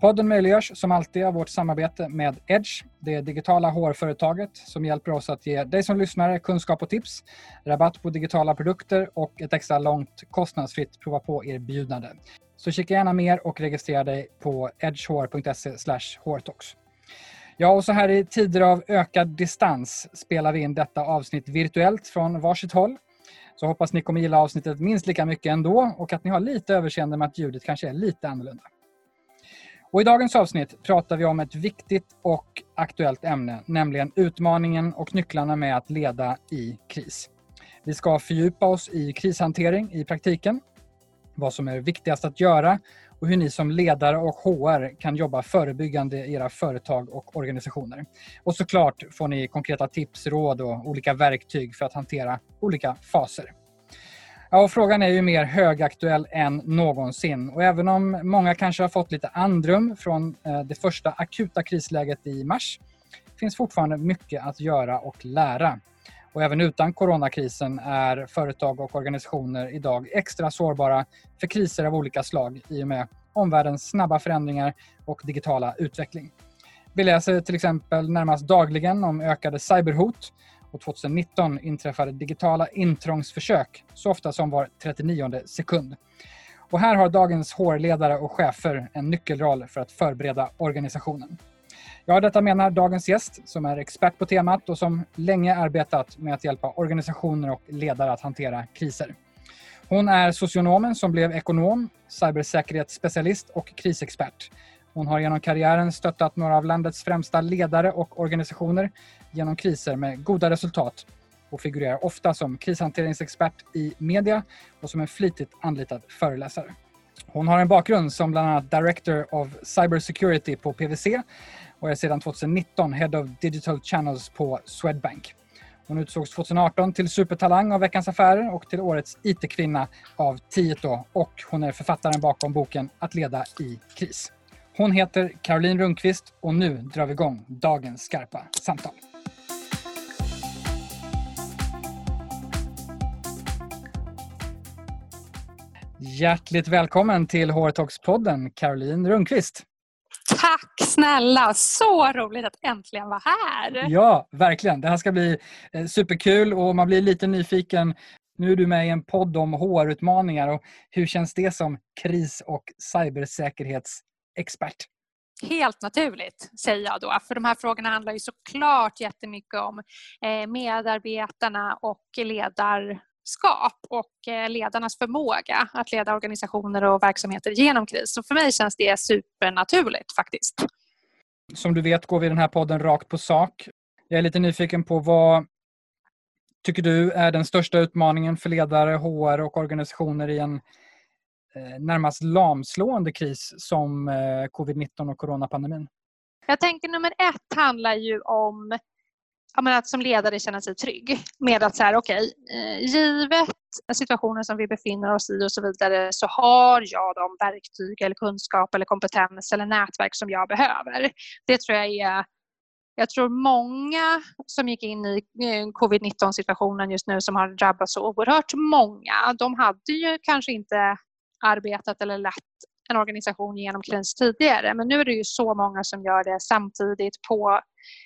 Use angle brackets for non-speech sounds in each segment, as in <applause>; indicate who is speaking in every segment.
Speaker 1: Podden möjliggörs som alltid av vårt samarbete med Edge, det digitala HR-företaget som hjälper oss att ge dig som lyssnare kunskap och tips, rabatt på digitala produkter och ett extra långt kostnadsfritt prova på-erbjudande. Så kika gärna mer och registrera dig på edgehr.se hårtalks. Ja, och så här i tider av ökad distans spelar vi in detta avsnitt virtuellt från varsitt håll. Så hoppas ni kommer gilla avsnittet minst lika mycket ändå och att ni har lite överseende med att ljudet kanske är lite annorlunda. Och I dagens avsnitt pratar vi om ett viktigt och aktuellt ämne, nämligen utmaningen och nycklarna med att leda i kris. Vi ska fördjupa oss i krishantering i praktiken, vad som är viktigast att göra och hur ni som ledare och HR kan jobba förebyggande i era företag och organisationer. Och såklart får ni konkreta tips, råd och olika verktyg för att hantera olika faser. Ja, och frågan är ju mer högaktuell än någonsin och även om många kanske har fått lite andrum från eh, det första akuta krisläget i mars finns fortfarande mycket att göra och lära. Och även utan coronakrisen är företag och organisationer idag extra sårbara för kriser av olika slag i och med omvärldens snabba förändringar och digitala utveckling. Vi läser till exempel närmast dagligen om ökade cyberhot och 2019 inträffade digitala intrångsförsök så ofta som var 39 sekund. Och här har dagens HR-ledare och chefer en nyckelroll för att förbereda organisationen. Ja, detta menar dagens gäst som är expert på temat och som länge arbetat med att hjälpa organisationer och ledare att hantera kriser. Hon är socionomen som blev ekonom, cybersäkerhetsspecialist och krisexpert. Hon har genom karriären stöttat några av landets främsta ledare och organisationer genom kriser med goda resultat och figurerar ofta som krishanteringsexpert i media och som en flitigt anlitad föreläsare. Hon har en bakgrund som bland annat Director of Cybersecurity på PWC och är sedan 2019 Head of Digital Channels på Swedbank. Hon utsågs 2018 till supertalang av Veckans Affärer och till årets IT-kvinna av Tieto och hon är författaren bakom boken Att leda i kris. Hon heter Caroline Rundqvist och nu drar vi igång dagens skarpa samtal. Hjärtligt välkommen till HR Talks-podden, Caroline Rundqvist.
Speaker 2: Tack snälla! Så roligt att äntligen vara här.
Speaker 1: Ja, verkligen. Det här ska bli eh, superkul och man blir lite nyfiken. Nu är du med i en podd om HR-utmaningar och hur känns det som kris och cybersäkerhetsexpert?
Speaker 2: Helt naturligt, säger jag då. För de här frågorna handlar ju såklart jättemycket om eh, medarbetarna och ledar ledarskap och eh, ledarnas förmåga att leda organisationer och verksamheter genom kris. Så för mig känns det supernaturligt faktiskt.
Speaker 1: Som du vet går vi den här podden rakt på sak. Jag är lite nyfiken på vad tycker du är den största utmaningen för ledare, HR och organisationer i en Eh, närmast lamslående kris som eh, covid-19 och coronapandemin?
Speaker 2: Jag tänker nummer ett handlar ju om att som ledare känna sig trygg med att så här, okej, okay, givet situationen som vi befinner oss i och så vidare så har jag de verktyg eller kunskap eller kompetens eller nätverk som jag behöver. Det tror jag är jag tror många som gick in i covid-19 situationen just nu som har drabbats så oerhört många, de hade ju kanske inte arbetat eller lett en organisation genom kris tidigare. Men nu är det ju så många som gör det samtidigt på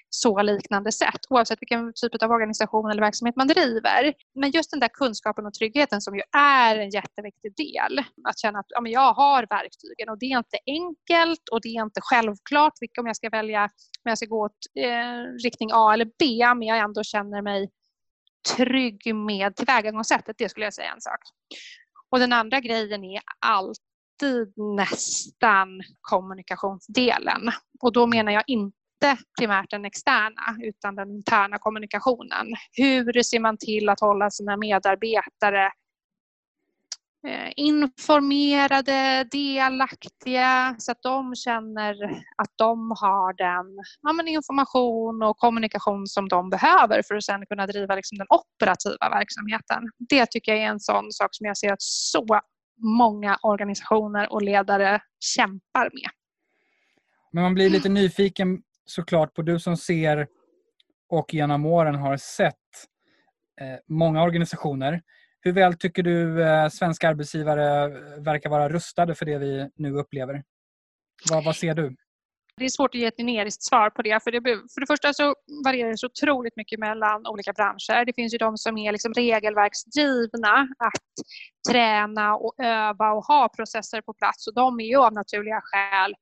Speaker 2: så liknande sätt oavsett vilken typ av organisation eller verksamhet man driver. Men just den där kunskapen och tryggheten som ju är en jätteviktig del. Att känna att ja, men jag har verktygen och det är inte enkelt och det är inte självklart om jag ska välja om jag ska gå åt eh, riktning A eller B men jag ändå känner mig trygg med tillvägagångssättet. Det skulle jag säga en sak. Och den andra grejen är alltid nästan kommunikationsdelen. Och då menar jag inte primärt den externa utan den interna kommunikationen. Hur ser man till att hålla sina medarbetare informerade, delaktiga så att de känner att de har den ja, information och kommunikation som de behöver för att sedan kunna driva liksom, den operativa verksamheten. Det tycker jag är en sån sak som jag ser att så många organisationer och ledare kämpar med.
Speaker 1: Men man blir lite nyfiken såklart på du som ser och genom åren har sett eh, många organisationer. Hur väl tycker du eh, svenska arbetsgivare eh, verkar vara rustade för det vi nu upplever? Vad, vad ser du?
Speaker 2: Det är svårt att ge ett generiskt svar på det. För, det. för det första så varierar det så otroligt mycket mellan olika branscher. Det finns ju de som är liksom regelverksdrivna att träna och öva och ha processer på plats. Och de är ju av naturliga skäl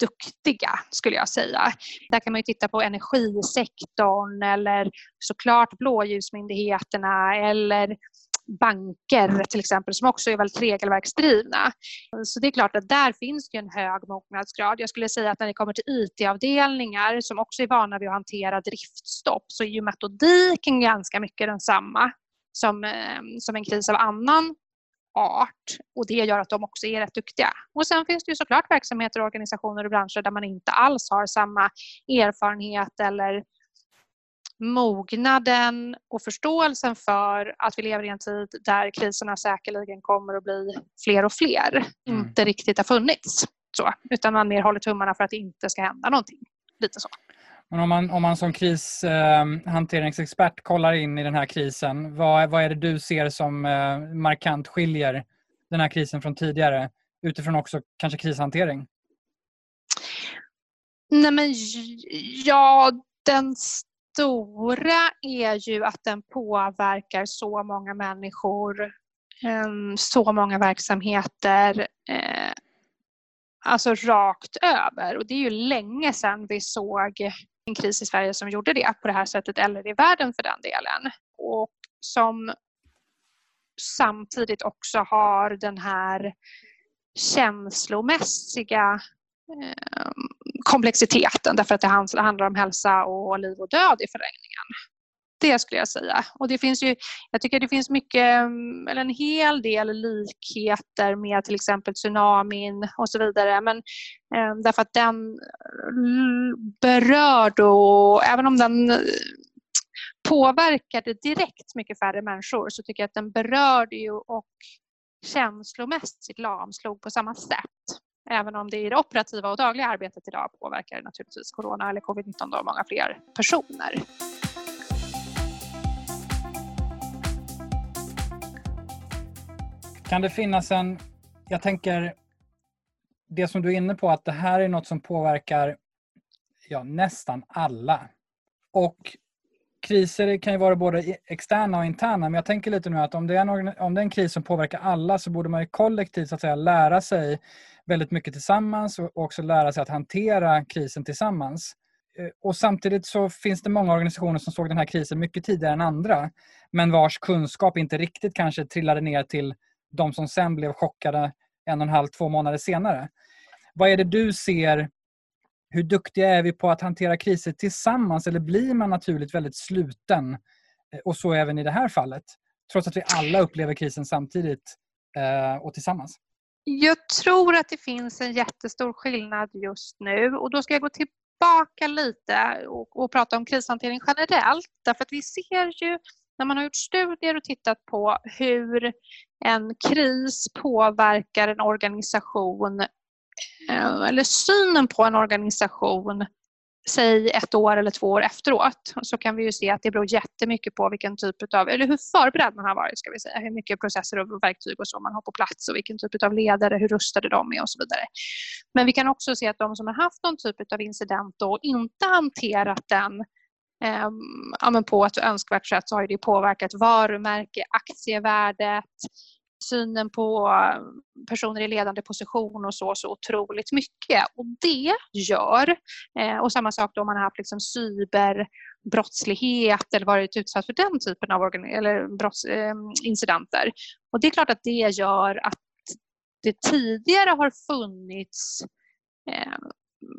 Speaker 2: duktiga skulle jag säga. Där kan man titta på energisektorn eller såklart blåljusmyndigheterna eller banker till exempel som också är väldigt regelverksdrivna. Så det är klart att där finns det en hög mognadsgrad. Jag skulle säga att när det kommer till IT-avdelningar som också är vana vid att hantera driftstopp så är ju metodiken ganska mycket densamma som, eh, som en kris av annan art och det gör att de också är rätt duktiga. Och sen finns det ju såklart verksamheter, organisationer och branscher där man inte alls har samma erfarenhet eller mognaden och förståelsen för att vi lever i en tid där kriserna säkerligen kommer att bli fler och fler mm. inte riktigt har funnits. Så, utan man mer håller tummarna för att det inte ska hända någonting. Lite så.
Speaker 1: Men om man, om man som krishanteringsexpert eh, kollar in i den här krisen, vad, vad är det du ser som eh, markant skiljer den här krisen från tidigare? Utifrån också kanske krishantering?
Speaker 2: Nej men ja, den stora är ju att den påverkar så många människor, ehm, så många verksamheter, eh, alltså rakt över. Och det är ju länge sedan vi såg en kris i Sverige som gjorde det på det här sättet, eller i världen för den delen. Och som samtidigt också har den här känslomässiga ehm, komplexiteten därför att det handlar om hälsa och liv och död i förlängningen. Det skulle jag säga. Och det finns ju, jag tycker det finns mycket, mm, eller en hel del likheter med till exempel tsunamin och så vidare. Men eh, därför att den mm, berör då, även om den eh, påverkade direkt mycket färre människor så tycker jag att den berörde ju och känslomässigt lamslog på samma sätt. Även om det i det operativa och dagliga arbetet idag påverkar naturligtvis corona eller covid-19 då många fler personer.
Speaker 1: Kan det finnas en, jag tänker det som du är inne på att det här är något som påverkar ja, nästan alla. Och kriser kan ju vara både externa och interna men jag tänker lite nu att om det är en, om det är en kris som påverkar alla så borde man ju kollektivt så att säga lära sig väldigt mycket tillsammans och också lära sig att hantera krisen tillsammans. Eh, och samtidigt så finns det många organisationer som såg den här krisen mycket tidigare än andra men vars kunskap inte riktigt kanske trillade ner till de som sen blev chockade en och en halv, två månader senare. Vad är det du ser hur duktiga är vi på att hantera kriser tillsammans eller blir man naturligt väldigt sluten? Eh, och så även i det här fallet. Trots att vi alla upplever krisen samtidigt eh, och tillsammans.
Speaker 2: Jag tror att det finns en jättestor skillnad just nu och då ska jag gå tillbaka lite och, och prata om krishantering generellt. Därför att vi ser ju när man har gjort studier och tittat på hur en kris påverkar en organisation eh, eller synen på en organisation säg ett år eller två år efteråt så kan vi ju se att det beror jättemycket på vilken typ av, eller hur förberedd man har varit ska vi säga, hur mycket processer och verktyg och så man har på plats och vilken typ av ledare, hur rustade de är och så vidare. Men vi kan också se att de som har haft någon typ av incident och inte hanterat den eh, på ett önskvärt sätt så har det påverkat varumärke, aktievärdet, synen på eh, personer i ledande position och så, så otroligt mycket. Och det gör, eh, och samma sak då om man har haft liksom cyberbrottslighet eller varit utsatt för den typen av eller brotts, eh, incidenter. Och det är klart att det gör att det tidigare har funnits eh,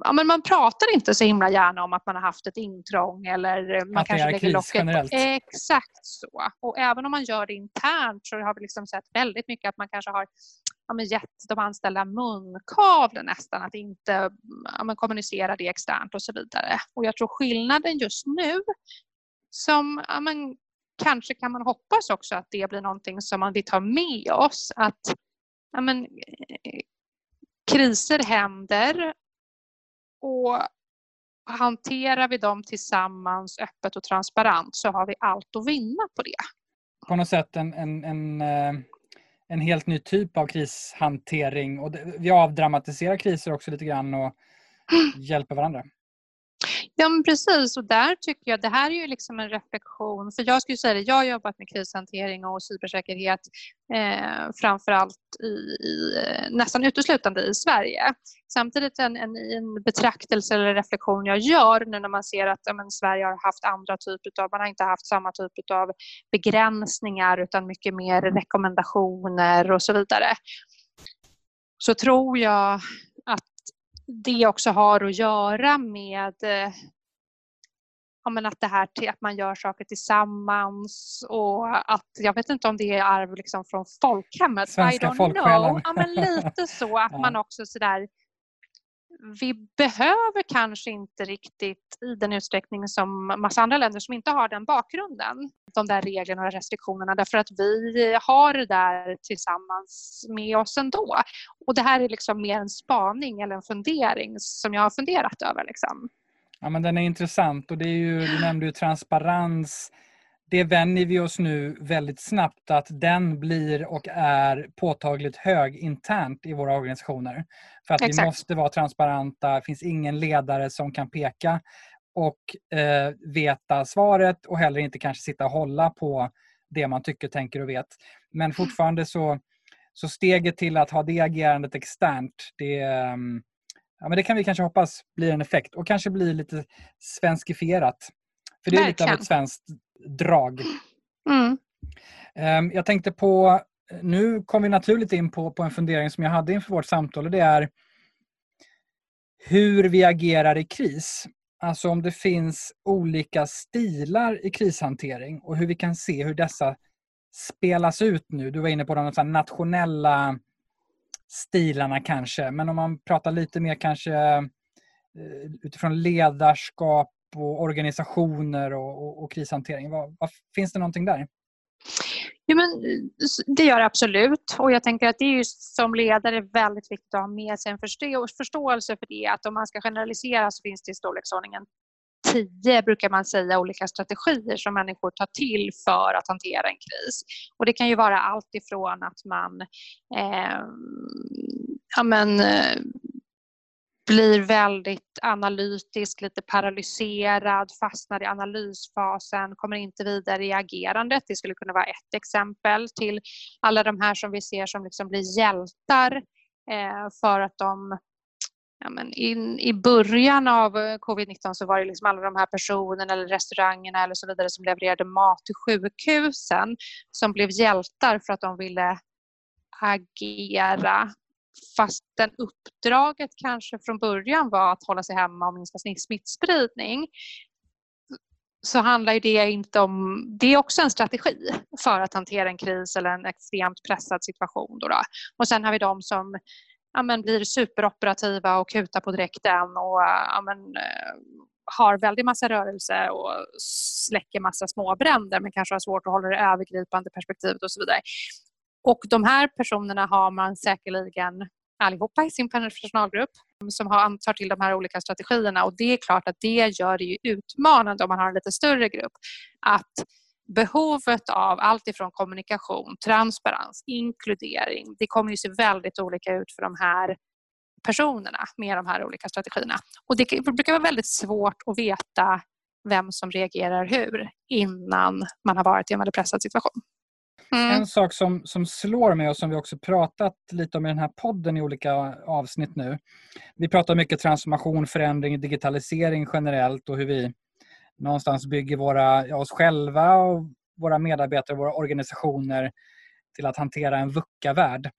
Speaker 2: ja, men man pratar inte så himla gärna om att man har haft ett intrång eller man
Speaker 1: att
Speaker 2: kanske lägger
Speaker 1: kris
Speaker 2: locket
Speaker 1: generellt.
Speaker 2: Exakt så. Och även om man gör det internt så har vi liksom sett väldigt mycket att man kanske har ja, men gett de anställda munkavle nästan, att inte ja, men kommunicera det externt och så vidare. Och jag tror skillnaden just nu som ja, men, kanske kan man hoppas också att det blir någonting som man vill ta med oss. Att ja, men, eh, kriser händer och hanterar vi dem tillsammans öppet och transparent så har vi allt att vinna på det.
Speaker 1: På något sätt en, en, en, eh, en helt ny typ av krishantering. Och det, vi avdramatiserar kriser också lite grann och hjälper varandra.
Speaker 2: Ja men precis och där tycker jag det här är ju liksom en reflektion för jag skulle säga det, jag har jobbat med krishantering och cybersäkerhet eh, framförallt i, i, eh, nästan uteslutande i Sverige. Samtidigt en, en, en betraktelse eller reflektion jag gör nu när man ser att ja, men, Sverige har haft andra typer av, man har inte haft samma typ av begränsningar utan mycket mer rekommendationer och så vidare. Så tror jag det också har att göra med eh, ja, att det här att man gör saker tillsammans och att jag vet inte om det är arv liksom från folkhemmet.
Speaker 1: Svenska folksjälen.
Speaker 2: Ja, men lite så att <laughs>
Speaker 1: Ja.
Speaker 2: man också sådär vi behöver kanske inte riktigt i den utsträckning som massa andra länder som inte har den bakgrunden, de där reglerna och restriktionerna därför att vi har det där tillsammans med oss ändå. Och det här är liksom mer en spaning eller en fundering som jag har funderat över. Liksom.
Speaker 1: Ja, men den är intressant och det är ju, du nämnde ju transparens. Det vänjer vi oss nu väldigt snabbt att den blir och är påtagligt hög internt i våra organisationer. För att vi
Speaker 2: Exakt.
Speaker 1: måste vara transparenta, det finns ingen ledare som kan peka och eh, veta svaret och heller inte kanske sitta och hålla på det man tycker, tänker och vet. Men fortfarande så, så steget till att ha det agerandet externt, det, ja, men det kan vi kanske hoppas blir en effekt och kanske blir lite svenskifierat. För det är lite av
Speaker 2: Verkligen.
Speaker 1: ett svenskt drag.
Speaker 2: Mm.
Speaker 1: Ehm, Jag tänkte på, nu kom vi naturligt in på, på en fundering som jag hade inför vårt samtal och det är hur vi agerar i kris. Alltså om det finns olika stilar i krishantering och hur vi kan se hur dessa spelas ut nu. Du var inne på de nationella stilarna kanske, men om man pratar lite mer kanske eh, utifrån ledarskap och organisationer och, och, och krishantering. Vad, vad, finns det någonting där?
Speaker 2: Ja, men det gör det absolut. Och jag tänker att det är ju som ledare väldigt viktigt att ha med sig en förstå- förståelse för det. Att om man ska generalisera så finns det i storleksordningen tio, brukar man säga, olika strategier som människor tar till för att hantera en kris. Och det kan ju vara allt ifrån att man eh, ja, men, eh, blir väldigt analytisk, lite paralyserad, fastnar i analysfasen, kommer inte vidare i agerandet. Det skulle kunna vara ett exempel till alla de här som vi ser som liksom blir hjältar eh, för att de Ja, men in, I början av eh, covid-19 så var det liksom alla de här personerna eller restaurangerna eller så vidare som levererade mat till sjukhusen som blev hjältar för att de ville agera fastän uppdraget kanske från början var att hålla sig hemma och minska smittspridning så handlar ju det inte om... Det är också en strategi för att hantera en kris eller en extremt pressad situation. Då då. Och sen har vi de som ja, men blir superoperativa och kutar på direkten och ja, men, eh, har väldigt massa rörelse och släcker massa småbränder men kanske har svårt att hålla det övergripande perspektivet och så vidare. Och de här personerna har man säkerligen allihopa i sin personalgrupp som har, tar till de här olika strategierna och det är klart att det gör det ju utmanande om man har en lite större grupp att behovet av allt ifrån kommunikation, transparens, inkludering, det kommer ju se väldigt olika ut för de här personerna med de här olika strategierna. Och det brukar vara väldigt svårt att veta vem som reagerar hur innan man har varit i en väldigt pressad situation.
Speaker 1: Mm. En sak som, som slår mig och som vi också pratat lite om i den här podden i olika avsnitt nu. Vi pratar mycket transformation, förändring, digitalisering generellt och hur vi någonstans bygger våra, ja, oss själva och våra medarbetare, våra organisationer till att hantera en VUCA-värld.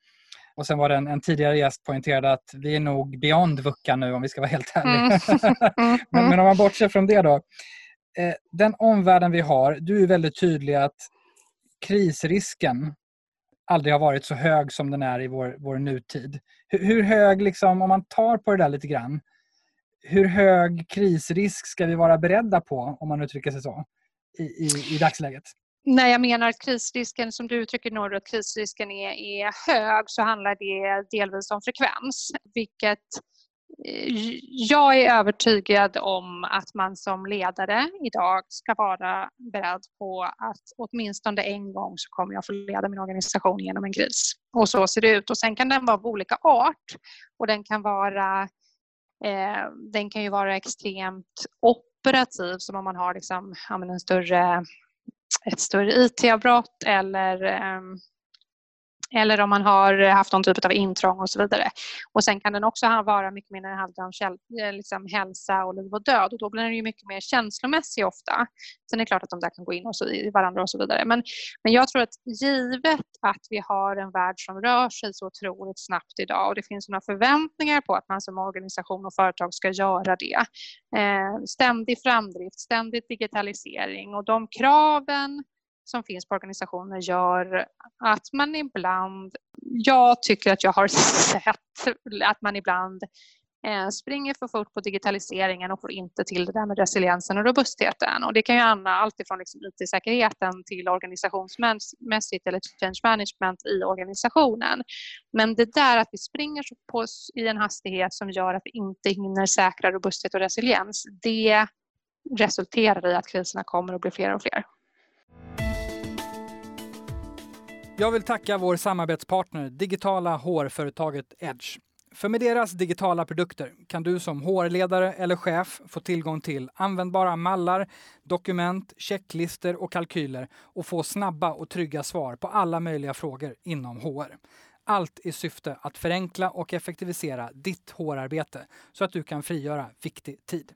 Speaker 1: Och sen var det en, en tidigare gäst poängterade att vi är nog beyond VUCA nu om vi ska vara helt ärliga. Mm. Mm. <laughs> men, men, om man bortser från det då. Eh, den omvärlden vi har, du är väldigt tydlig att krisrisken aldrig har varit så hög som den är i vår, vår nutid. Hur, hur hög, liksom, om man tar på det där lite grann, hur hög krisrisk ska vi vara beredda på, om man uttrycker sig så, i, i, i dagsläget?
Speaker 2: När jag menar att krisrisken, som du uttrycker Norr, att krisrisken är, är hög så handlar det delvis om frekvens, vilket eh, jag är övertygad om att man som ledare idag ska vara beredd på att åtminstone en gång så kommer jag få leda min organisation genom en kris. Och så ser det ut. Och sen kan den vara av olika art och den kan vara eh, den kan ju vara extremt operativ som om man har liksom, en större ett större IT-avbrott eller eh, eller om man har haft någon typ av intrång och så vidare. Och sen kan den också vara mycket mer när det handlar om eh, liksom hälsa och liv och död och då blir den ju mycket mer känslomässig ofta. Sen är det klart att de där kan gå in och så, i varandra och så vidare. Men, men jag tror att givet att vi har en värld som rör sig så otroligt snabbt idag och det finns några förväntningar på att man som organisation och företag ska göra det. Eh, ständig framdrift, ständig digitalisering och de kraven som finns på organisationer gör att man ibland, jag tycker att jag har <laughs> sett att man ibland eh, springer för fort på digitaliseringen och får inte till det där med resiliensen och robustheten. Och det kan ju handla alltifrån liksom IT-säkerheten till organisationsmässigt eller change management i organisationen. Men det där att vi springer på i en hastighet som gör att vi inte hinner säkra robusthet och resiliens, det resulterar i att kriserna kommer att bli fler och fler.
Speaker 1: Jag vill tacka vår samarbetspartner, digitala hårföretaget Edge. För med deras digitala produkter kan du som HR-ledare eller chef få tillgång till användbara mallar, dokument, checklister och kalkyler och få snabba och trygga svar på alla möjliga frågor inom HR. Allt i syfte att förenkla och effektivisera ditt HR-arbete så att du kan frigöra viktig tid.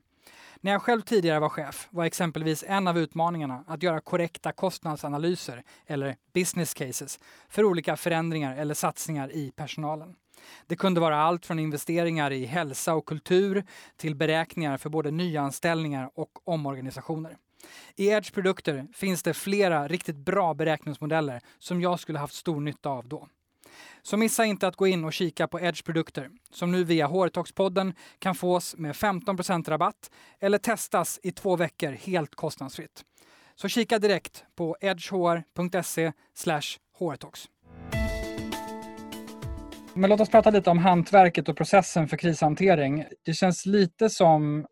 Speaker 1: När jag själv tidigare var chef var exempelvis en av utmaningarna att göra korrekta kostnadsanalyser eller business cases för olika förändringar eller satsningar i personalen. Det kunde vara allt från investeringar i hälsa och kultur till beräkningar för både nyanställningar och omorganisationer. I Edge produkter finns det flera riktigt bra beräkningsmodeller som jag skulle haft stor nytta av då. Så missa inte att gå in och kika på Edge produkter som nu via HR-talks-podden kan fås med 15 rabatt eller testas i två veckor helt kostnadsfritt. Så kika direkt på edgehr.se hrtalks. Men låt oss prata lite om hantverket och processen för krishantering. Det känns lite som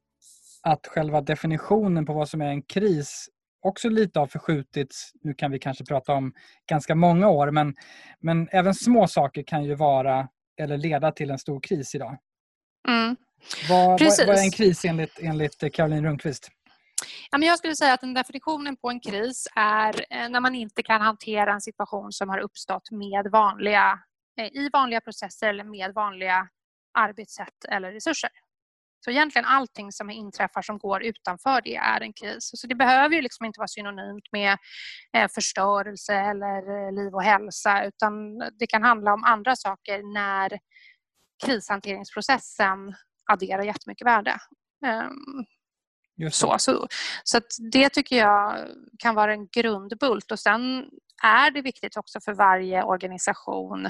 Speaker 1: att själva definitionen på vad som är en kris också lite har förskjutits. Nu kan vi kanske prata om ganska många år, men, men även små saker kan ju vara eller leda till en stor kris idag. Mm. Vad, vad, vad, är en kris enligt, enligt Caroline Rundqvist?
Speaker 2: jag skulle säga att den definitionen på en kris är eh, när man inte kan hantera en situation som har uppstått med vanliga, eh, i vanliga processer eller med vanliga arbetssätt eller resurser. Så egentligen allting som inträffar som går utanför det är en kris. Så det behöver ju liksom inte vara synonymt med eh, förstörelse eller eh, liv och hälsa utan det kan handla om andra saker när krishanteringsprocessen adderar jättemycket värde. Ehm, så, så, så det tycker jag kan vara en grundbult och sen är det viktigt också för varje organisation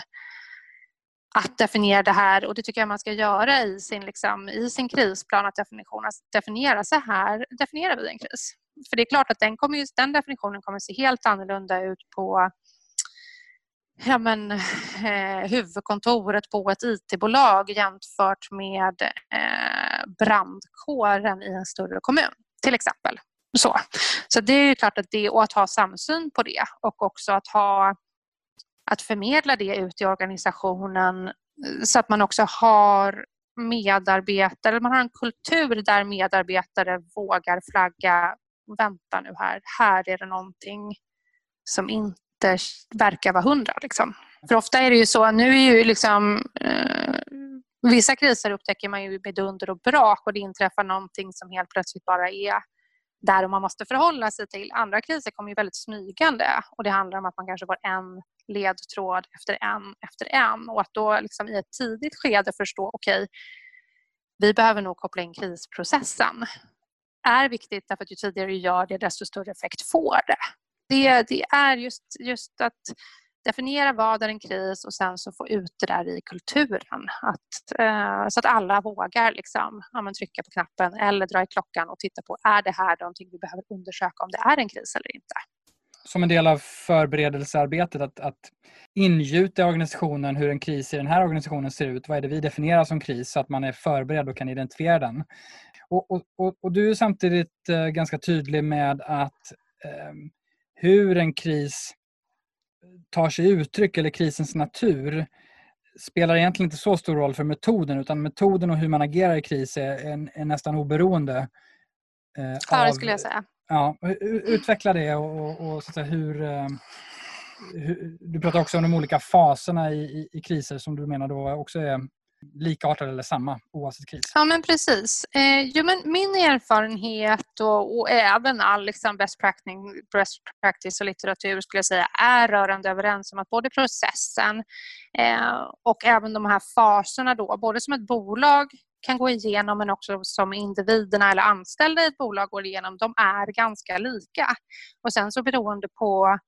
Speaker 2: att definiera det här och det tycker jag man ska göra i sin, liksom, i sin krisplan, att definition, definiera så här definierar vi en kris. För det är klart att den, kommer den definitionen kommer se helt annorlunda ut på ja, men, eh, huvudkontoret på ett IT-bolag jämfört med eh, brandkåren i en större kommun till exempel. Så, så det är klart att det, och att ha samsyn på det och också att ha att förmedla det ut i organisationen eh, så att man också har medarbetare, man har en kultur där medarbetare vågar flagga vänta nu här, här är det någonting som inte verkar vara hundra. Liksom. För ofta är det ju så, nu är ju liksom eh, vissa kriser upptäcker man ju med dunder och brak och det inträffar någonting som helt plötsligt bara är där man måste förhålla sig till. Andra kriser kommer ju väldigt smygande och det handlar om att man kanske får en ledtråd efter en efter en och att då liksom i ett tidigt skede förstå okej, okay, vi behöver nog koppla in krisprocessen. är viktigt därför att ju tidigare du gör det desto större effekt får det. Det, det är just, just att definiera vad är en kris och sen så få ut det där i kulturen. Att, eh, så att alla vågar liksom, ja, trycka på knappen eller dra i klockan och titta på är det här någonting vi behöver undersöka om det är en kris eller inte.
Speaker 1: Som en del av förberedelsearbetet att, att ingjuta i organisationen hur en kris i den här organisationen ser ut. Vad är det vi definierar som kris så att man är förberedd och kan identifiera den. Och, och, och, och du är samtidigt eh, ganska tydlig med att eh, hur en kris tar sig uttryck eller krisens natur spelar egentligen inte så stor roll för metoden utan metoden och hur man agerar i kris är, är, är nästan oberoende.
Speaker 2: Eh, ja, det skulle jag säga.
Speaker 1: Ja, utveckla det och, och, och så säga, hur, eh, hur, Du pratar också om de olika faserna i, i, i kriser som du menar då också är likartade eller samma oavsett kris?
Speaker 2: Ja men precis. Eh, jo, men min erfarenhet och, och även all liksom best, practice, best practice och litteratur skulle jag säga är rörande överens om att både processen eh, och även de här faserna då, både som ett bolag kan gå igenom men också som individerna eller anställda i ett bolag går igenom, de är ganska lika. Och sen så beroende på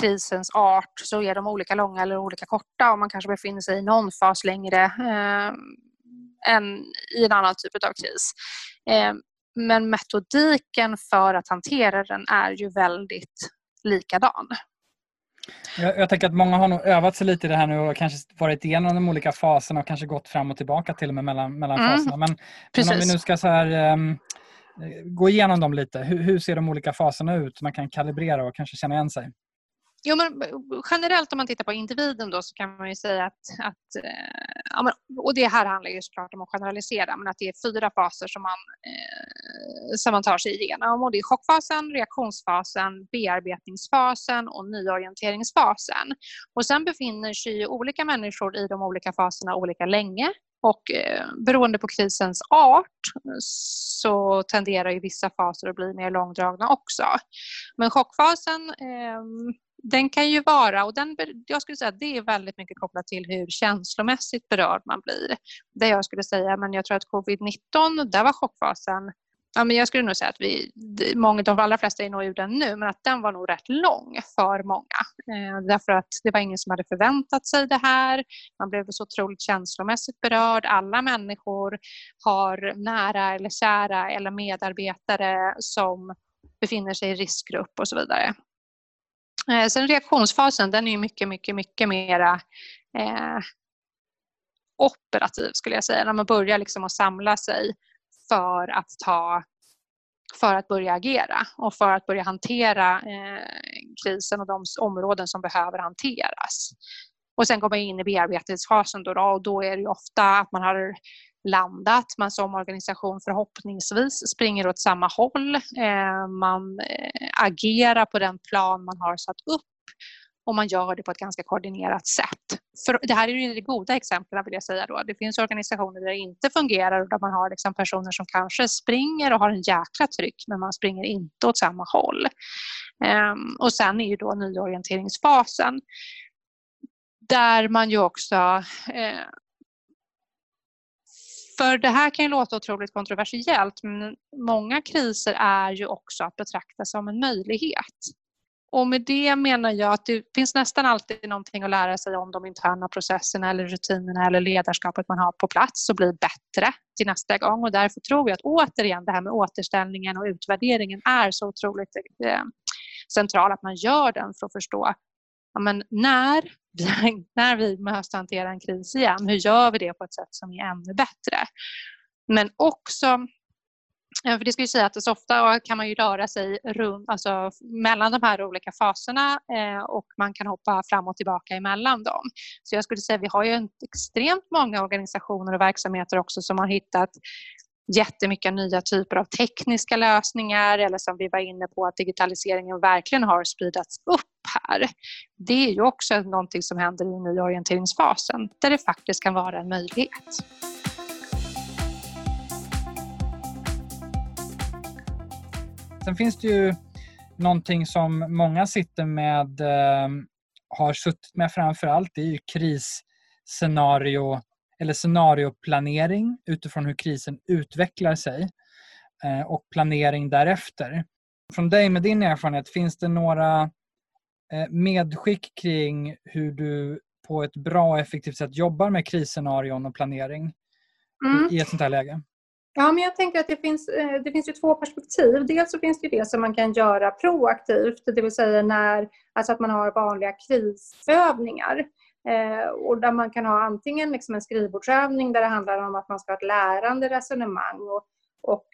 Speaker 2: krisens art så är de olika långa eller olika korta och man kanske befinner sig i någon fas längre eh, än i en annan typ av kris. Eh, men metodiken för att hantera den är ju väldigt likadan.
Speaker 1: Jag, jag tänker att många har nog övat sig lite i det här nu och kanske varit igenom de olika faserna och kanske gått fram och tillbaka till och med mellan, mellan mm. faserna. Men, men, om vi nu ska så här, um, gå igenom dem lite. Hur, hur ser de olika faserna ut? Man kan kalibrera och kanske känna igen sig.
Speaker 2: Jo, men generellt om man tittar på individen då så kan man ju säga att, att eh, ja, och det här handlar ju såklart om att generalisera, men att det är fyra faser som man, eh, som man tar sig igenom. Och det är chockfasen, reaktionsfasen, bearbetningsfasen och nyorienteringsfasen. Och sen befinner sig olika människor i de olika faserna olika länge. Och eh, beroende på krisens art så tenderar ju vissa faser att bli mer långdragna också. Men chockfasen eh, den kan ju vara, och den, jag skulle säga att det är väldigt mycket kopplat till hur känslomässigt berörd man blir. Det jag skulle säga, men jag tror att covid-19, där var chockfasen Ja, men jag skulle nog säga att vi, många, de allra flesta är nog ur den nu, men att den var nog rätt lång för många. Eh, därför att det var ingen som hade förväntat sig det här. Man blev så otroligt känslomässigt berörd. Alla människor har nära eller kära eller medarbetare som befinner sig i riskgrupp och så vidare. Eh, sen reaktionsfasen, den är mycket, mycket, mycket mera eh, operativ skulle jag säga. När man börjar liksom att samla sig för att ta för att börja agera och för att börja hantera eh, krisen och de områden som behöver hanteras. Och sen kommer jag in i bearbetningsfasen då, då och då är det ofta att man har landat. Man som organisation förhoppningsvis springer åt samma håll. Eh, man eh, agerar på den plan man har satt upp och man gör det på ett ganska koordinerat sätt. För det här är ju de goda exemplen vill jag säga då. Det finns organisationer där det inte fungerar och där man har liksom personer som kanske springer och har en jäkla tryck men man springer inte åt samma håll. Ehm, och sen är ju då nyorienteringsfasen där man ju också eh, för det här kan ju låta otroligt kontroversiellt men många kriser är ju också att betrakta som en möjlighet. Och med det menar jag att det finns nästan alltid någonting att lära sig om de interna processerna eller rutinerna eller ledarskapet man har på plats och bli bättre till nästa gång. Och därför tror jag att återigen det här med återställningen och utvärderingen är så otroligt eh, central att man gör den för att förstå ja, men när, <laughs> när vi måste hantera en kris igen, hur gör vi det på ett sätt som är ännu bättre? Men också för det ska ju säga att så ofta kan man ju röra sig runt, alltså mellan de här olika faserna eh, och man kan hoppa fram och tillbaka emellan dem. Så jag skulle säga att vi har ju extremt många organisationer och verksamheter också som har hittat jättemycket nya typer av tekniska lösningar eller som vi var inne på att digitaliseringen verkligen har spridats upp här. Det är ju också någonting som händer i nyorienteringsfasen där det faktiskt kan vara en möjlighet.
Speaker 1: Sen finns det ju någonting som många sitter med, eh, har suttit med framför allt, det är ju krisscenario eller scenarioplanering utifrån hur krisen utvecklar sig eh, och planering därefter. Från dig med din erfarenhet, finns det några eh, medskick kring hur du på ett bra och effektivt sätt jobbar med krisscenarion och planering mm. i ett sånt här läge?
Speaker 2: Ja, men jag tänker att det finns, eh, det finns ju två perspektiv. Dels så finns det det som man kan göra proaktivt, det vill säga när, alltså att man har vanliga krisövningar. Eh, och där man kan ha antingen liksom en skrivbordsövning där det handlar om att man ska ha ett lärande resonemang och, och,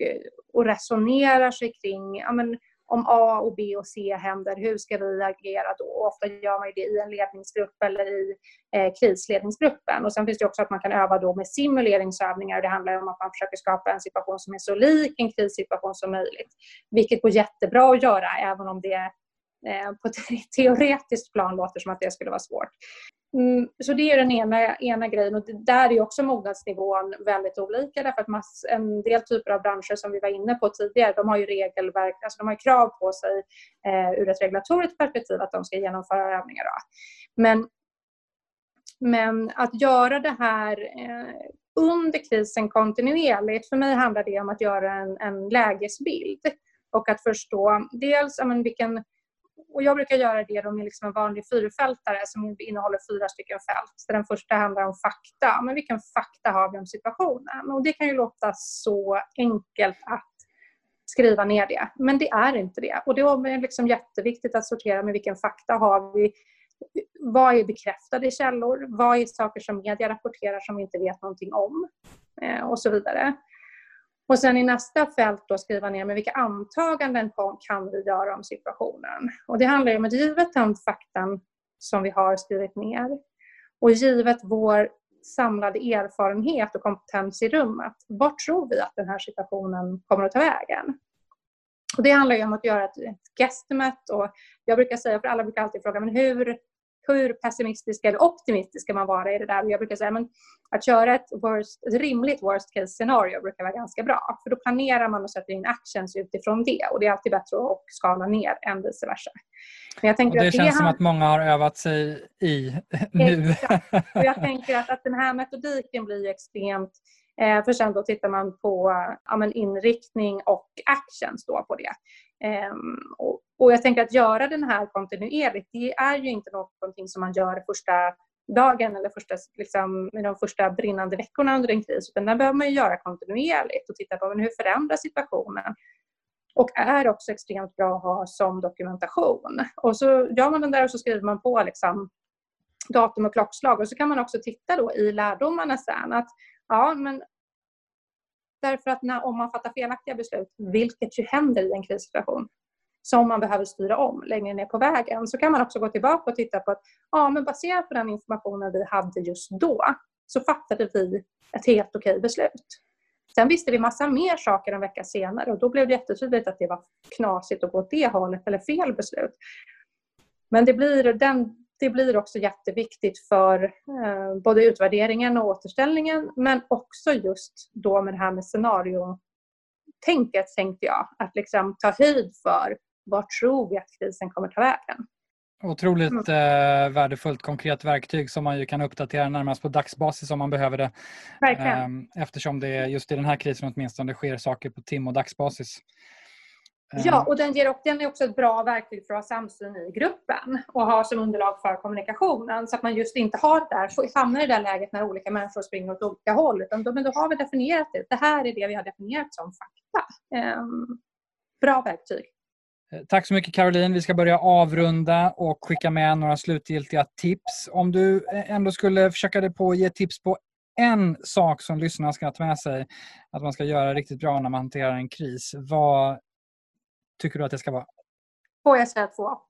Speaker 2: och resonera sig kring ja, men, om A och B och C händer, hur ska vi agera då? ofta gör man det i en ledningsgrupp eller i eh, krisledningsgruppen. Och sen finns det också att man kan öva då med simuleringsövningar. Det handlar om att man försöker skapa en situation som är så lik en krissituation som möjligt. Vilket går jättebra att göra även om det eh, på ett <laughs> teoretiskt plan låter som att det skulle vara svårt. Mm, så det är den ena, ena grejen och där är också mognadsnivån väldigt olika därför att mass, en del typer av branscher som vi var inne på tidigare, de har ju regelverk, alltså de har krav på sig eh, ur ett regulatoriskt perspektiv att de ska genomföra övningar. Då. Men, men att göra det här eh, under krisen kontinuerligt, för mig handlar det om att göra en, en lägesbild och att förstå dels men, vilken och jag brukar göra det då med liksom en vanlig fyrfältare som innehåller fyra stycken fält. Så den första handlar om fakta. Men vilken fakta har vi om situationen? Och det kan ju låta så enkelt att skriva ner det, men det är inte det. Och det är liksom jätteviktigt att sortera med vilken fakta har vi vad är bekräftade källor? Vad är saker som media rapporterar som vi inte vet någonting om? Eh, och så vidare. Och sen i nästa fält då skriva ner med vilka antaganden kan vi göra om situationen. Och det handlar om att givet den faktan som vi har skrivit ner och givet vår samlade erfarenhet och kompetens i rummet, vart tror vi att den här situationen kommer att ta vägen? Och det handlar om att göra ett, ett och jag brukar säga, för alla brukar alltid fråga, men hur hur pessimistisk eller optimistisk ska man vara i det där? Jag brukar säga men att köra ett, worst, ett rimligt worst case scenario brukar vara ganska bra. För då planerar man och sätter in actions utifrån det. Och det är alltid bättre att skala ner än vice versa.
Speaker 1: Men jag tänker och det, att det känns som att många har övat sig i nu.
Speaker 2: Och jag tänker att, att den här metodiken blir extremt Eh, för sen då tittar man på ja, inriktning och actions då på det. Ehm, och, och, jag tänker att göra den här kontinuerligt, det är ju inte någonting som man gör första dagen eller första, liksom, de första brinnande veckorna under en kris, utan den behöver man göra kontinuerligt och titta på men hur förändras situationen. Och är också extremt bra att ha som dokumentation. Och så gör man den där och så skriver man på liksom, datum och klockslag och så kan man också titta då i lärdomarna sen att Ja, men därför att när, om man fattar felaktiga beslut, vilket ju händer i en krissituation, som man behöver styra om längre ner på vägen, så kan man också gå tillbaka och titta på att ja, men baserat på den informationen vi hade just då, så fattade vi ett helt okej beslut. Sen visste vi massa mer saker en vecka senare och då blev det jättetydligt att det var knasigt att gå åt det hållet eller fel beslut. Men det blir den det blir också jätteviktigt för eh, både utvärderingen och återställningen men också just då med det här med scenariotänket tänkte jag. Att liksom ta höjd för vart tror vi att krisen kommer ta vägen.
Speaker 1: Otroligt mm. eh, värdefullt konkret verktyg som man ju kan uppdatera närmast på dagsbasis om man behöver det.
Speaker 2: Verkligen.
Speaker 1: Eh, eftersom det just i den här krisen åtminstone sker saker på tim och dagsbasis.
Speaker 2: Ja, och den, ger, den är också ett bra verktyg för att ha samsyn i gruppen och ha som underlag för kommunikationen så att man just inte har det där, hamnar i det där läget när olika människor springer åt olika håll. Utan då, men då har vi definierat det. Det här är det vi har definierat som fakta. Um, bra verktyg.
Speaker 1: Eh, tack så mycket Caroline. Vi ska börja avrunda och skicka med några slutgiltiga tips. Om du eh, ändå skulle försöka dig på att ge tips på en sak som lyssnarna ska ta med sig att man ska göra riktigt bra när man hanterar en kris. Vad tycker du att det ska vara?
Speaker 2: Får jag säga två? <laughs>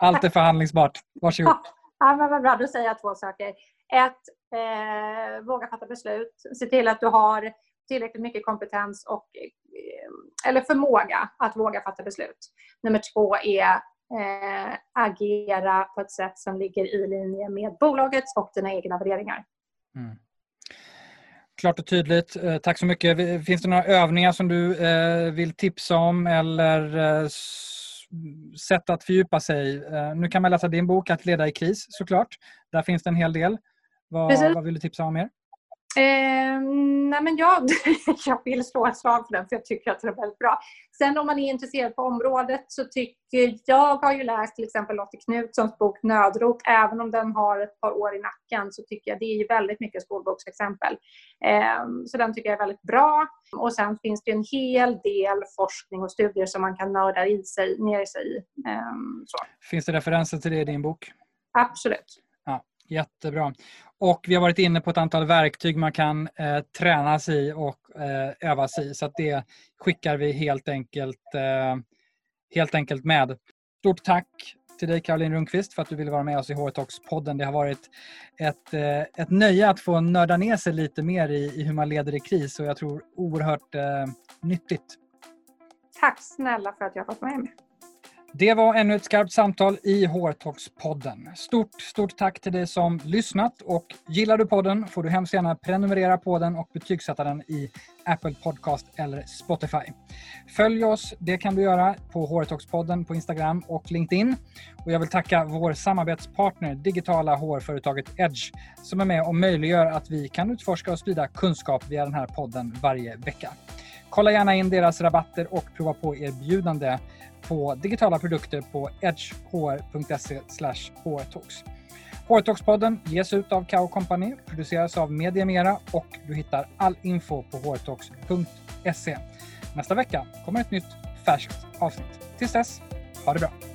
Speaker 1: Allt är förhandlingsbart. Varsågod.
Speaker 2: Ja, men vad bra. Då säger jag två saker. Ett, eh, våga fatta beslut. Se till att du har tillräckligt mycket kompetens och, eh, eller förmåga att våga fatta beslut. Nummer två är eh, agera på ett sätt som ligger i linje med bolagets och dina egna värderingar. Mm.
Speaker 1: Klart och tydligt. Eh, tack så mycket. Finns det några övningar som du eh, vill tipsa om eller eh, sätt att fördjupa sig? Nu kan man läsa din bok Att leda i kris såklart. Där finns det en hel del. Vad, vad vill du tipsa om mer?
Speaker 2: Eh, nej men jag, <laughs> jag vill slå ett slag för den för jag tycker att den är väldigt bra. Sen om man är intresserad på området så tycker jag, har ju läst till exempel Lotte Knutssons bok Nödrop. Även om den har ett par år i nacken så tycker jag det är ju väldigt mycket skolboksexempel. Eh, så den tycker jag är väldigt bra. Och sen finns det en hel del forskning och studier som man kan nörda i sig, ner sig i. Eh.
Speaker 1: Finns det referenser till det i din bok?
Speaker 2: Absolut.
Speaker 1: Jättebra. Och vi har varit inne på ett antal verktyg man kan eh, träna sig i och eh, öva sig i. Så det skickar vi helt enkelt, eh, helt enkelt med. Stort tack till dig Caroline Rundqvist för att du ville vara med oss i HR-talks-podden. Det har varit ett, eh, ett nöje att få nörda ner sig lite mer i, i hur man leder i kris och jag tror oerhört eh, nyttigt.
Speaker 2: Tack snälla för att jag fått med mig.
Speaker 1: Det var ännu ett skarpt samtal i HR-talks-podden. Stort, stort tack till dig som lyssnat och gillar du podden får du hemskt gärna prenumerera på den och betygsätta den i Apple Podcast eller Spotify. Följ oss, det kan du göra på HR Talks-podden på Instagram och LinkedIn. Och jag vill tacka vår samarbetspartner digitala HR-företaget Edge som är med och möjliggör att vi kan utforska och sprida kunskap via den här podden varje vecka. Kolla gärna in deras rabatter och prova på erbjudande på digitala produkter på edgehr.se hrtalks. HR-talks-podden ges ut av Kao Company, produceras av Media Mera och du hittar all info på hrtalks.se. Nästa vecka kommer ett nytt färskt avsnitt. Tills dess, ha det bra!